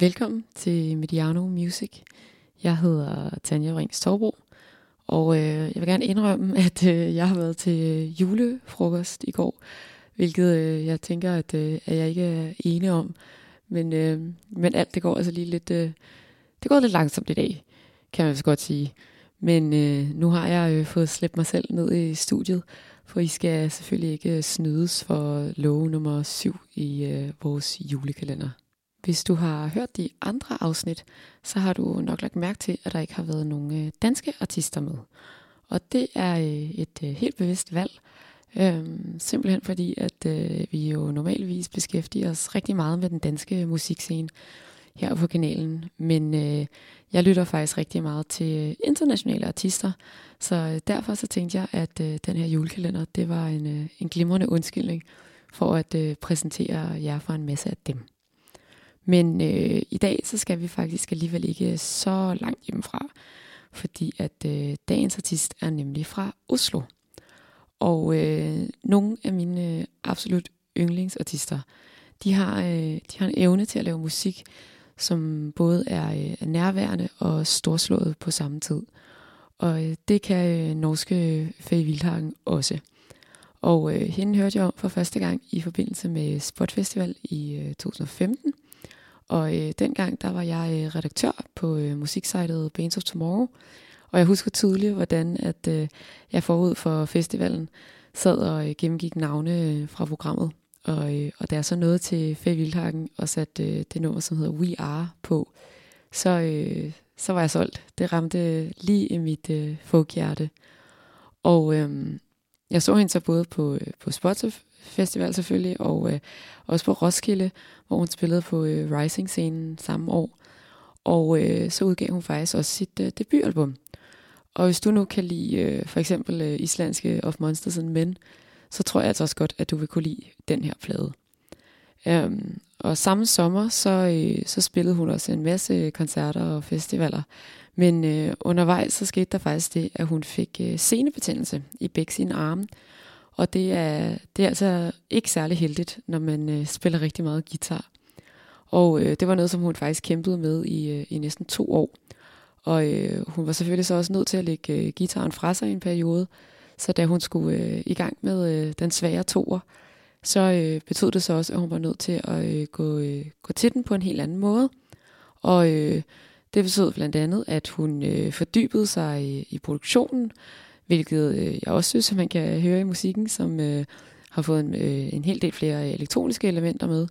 Velkommen til Mediano Music. Jeg hedder Tanja Rings Torbro, og øh, jeg vil gerne indrømme, at øh, jeg har været til øh, julefrokost i går, hvilket øh, jeg tænker, at, øh, at jeg ikke er enig om. Men, øh, men alt det går altså lige lidt, øh, det går lidt langsomt i dag, kan man så godt sige. Men øh, nu har jeg øh, fået slæbt mig selv ned i studiet, for I skal selvfølgelig ikke øh, snydes for lov nummer 7 i øh, vores julekalender. Hvis du har hørt de andre afsnit, så har du nok lagt mærke til, at der ikke har været nogen øh, danske artister med. Og det er øh, et øh, helt bevidst valg, øhm, simpelthen fordi, at øh, vi jo normalvis beskæftiger os rigtig meget med den danske musikscene her på kanalen. Men øh, jeg lytter faktisk rigtig meget til internationale artister, så øh, derfor så tænkte jeg, at øh, den her julekalender, det var en, øh, en glimrende undskyldning for at øh, præsentere jer for en masse af dem. Men øh, i dag så skal vi faktisk alligevel ikke så langt hjemmefra, fordi at øh, dagens artist er nemlig fra Oslo. Og øh, nogle af mine øh, absolut yndlingsartister, de har, øh, de har en evne til at lave musik, som både er øh, nærværende og storslået på samme tid. Og øh, det kan øh, norske øh, Faye Wildhagen også. Og øh, hende hørte jeg om for første gang i forbindelse med Spot Festival i øh, 2015. Og øh, dengang der var jeg øh, redaktør på øh, musiksejtet Bands of Tomorrow. Og jeg husker tydeligt, hvordan at øh, jeg forud for festivalen sad og øh, gennemgik navne øh, fra programmet. Og, øh, og da jeg så nåede til Faye Wildhagen og satte øh, det nummer, som hedder We Are på, så, øh, så var jeg solgt. Det ramte øh, lige i mit øh, folkhjerte. Og øh, jeg så hende så både på, øh, på Spotify Festival selvfølgelig, og øh, også på Roskilde, hvor hun spillede på øh, Rising-scenen samme år. Og øh, så udgav hun faktisk også sit øh, debutalbum. Og hvis du nu kan lide øh, for eksempel øh, islandske Of Monsters and Men, så tror jeg altså også godt, at du vil kunne lide den her plade. Um, og samme sommer, så, øh, så spillede hun også en masse koncerter og festivaler. Men øh, undervejs, så skete der faktisk det, at hun fik øh, senebetændelse i begge sine arme. Og det er, det er altså ikke særlig heldigt, når man øh, spiller rigtig meget guitar. Og øh, det var noget, som hun faktisk kæmpede med i, øh, i næsten to år. Og øh, hun var selvfølgelig så også nødt til at lægge øh, gitaren fra sig i en periode. Så da hun skulle øh, i gang med øh, den svære toer, så øh, betød det så også, at hun var nødt til at øh, gå, øh, gå til den på en helt anden måde. Og øh, det betød blandt andet, at hun øh, fordybede sig i, i produktionen, hvilket øh, jeg også synes, at man kan høre i musikken, som øh, har fået en, øh, en hel del flere øh, elektroniske elementer med.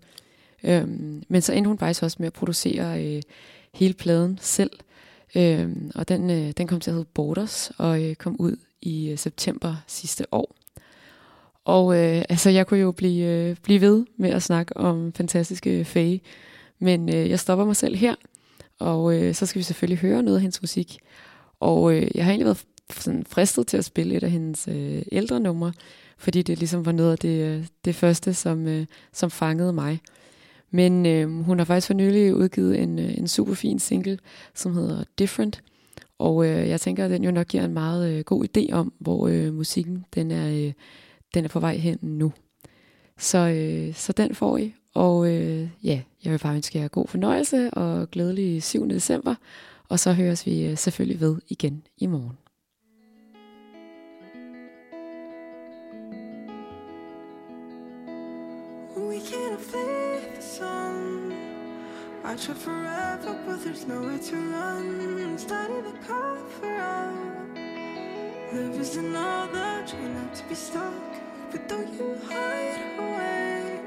Øhm, men så endte hun faktisk også med at producere øh, hele pladen selv. Øhm, og den, øh, den kom til at hedde Borders og øh, kom ud i øh, september sidste år. Og øh, altså, jeg kunne jo blive, øh, blive ved med at snakke om fantastiske Faye, men øh, jeg stopper mig selv her, og øh, så skal vi selvfølgelig høre noget af hendes musik. Og øh, jeg har egentlig været sådan fristet til at spille et af hendes øh, ældre numre, fordi det ligesom var noget af det, øh, det første, som, øh, som fangede mig. Men øh, hun har faktisk for nylig udgivet en, øh, en super fin single, som hedder Different. Og øh, jeg tænker, at den jo nok giver en meget øh, god idé om, hvor øh, musikken den er, øh, den er på vej hen nu. Så, øh, så den får I. Og øh, ja, jeg vil bare ønske jer god fornøjelse og glædelig 7. december. Og så høres vi øh, selvfølgelig ved igen i morgen. We can't flee the sun. I try forever, but there's nowhere to run. Starting to cover up. There is another, try not to be stuck. But don't you hide away.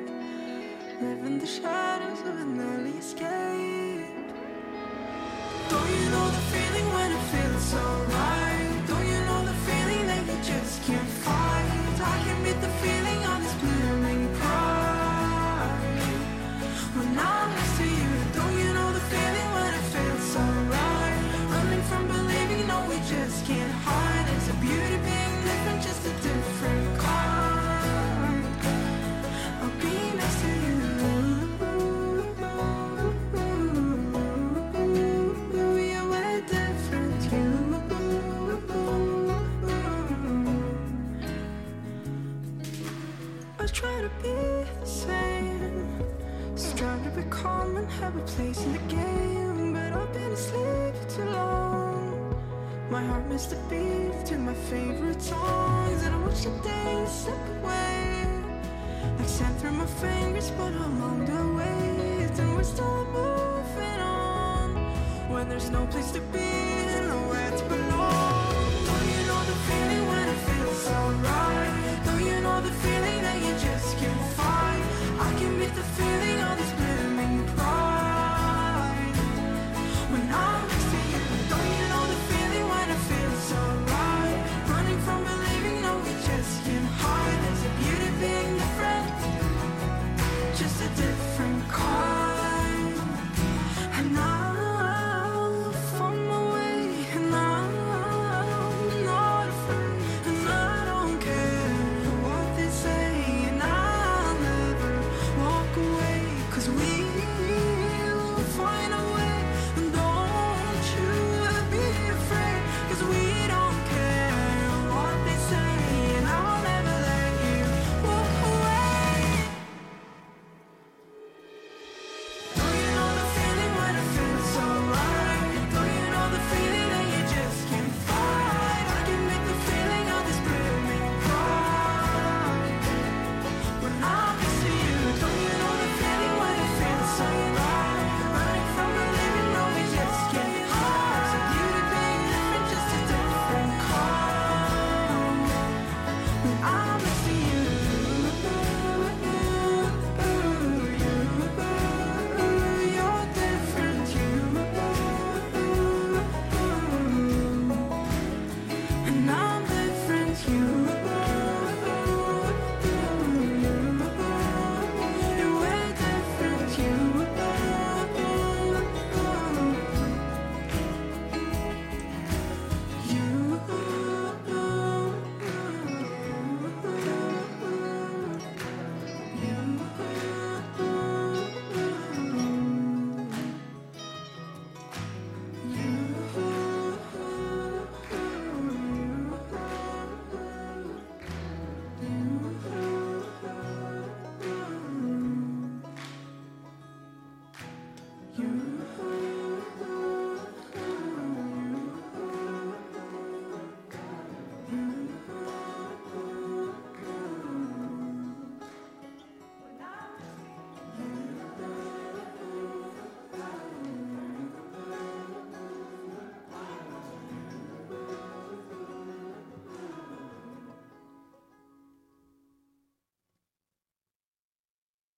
Live in the shadows be the same, trying to be calm and have a place in the game. But I've been asleep too long. My heart missed a beat to my favorite songs. And I wish the days slip away. Like sand through my fingers but I'm on the way And we're still moving on. When there's no place to be and nowhere to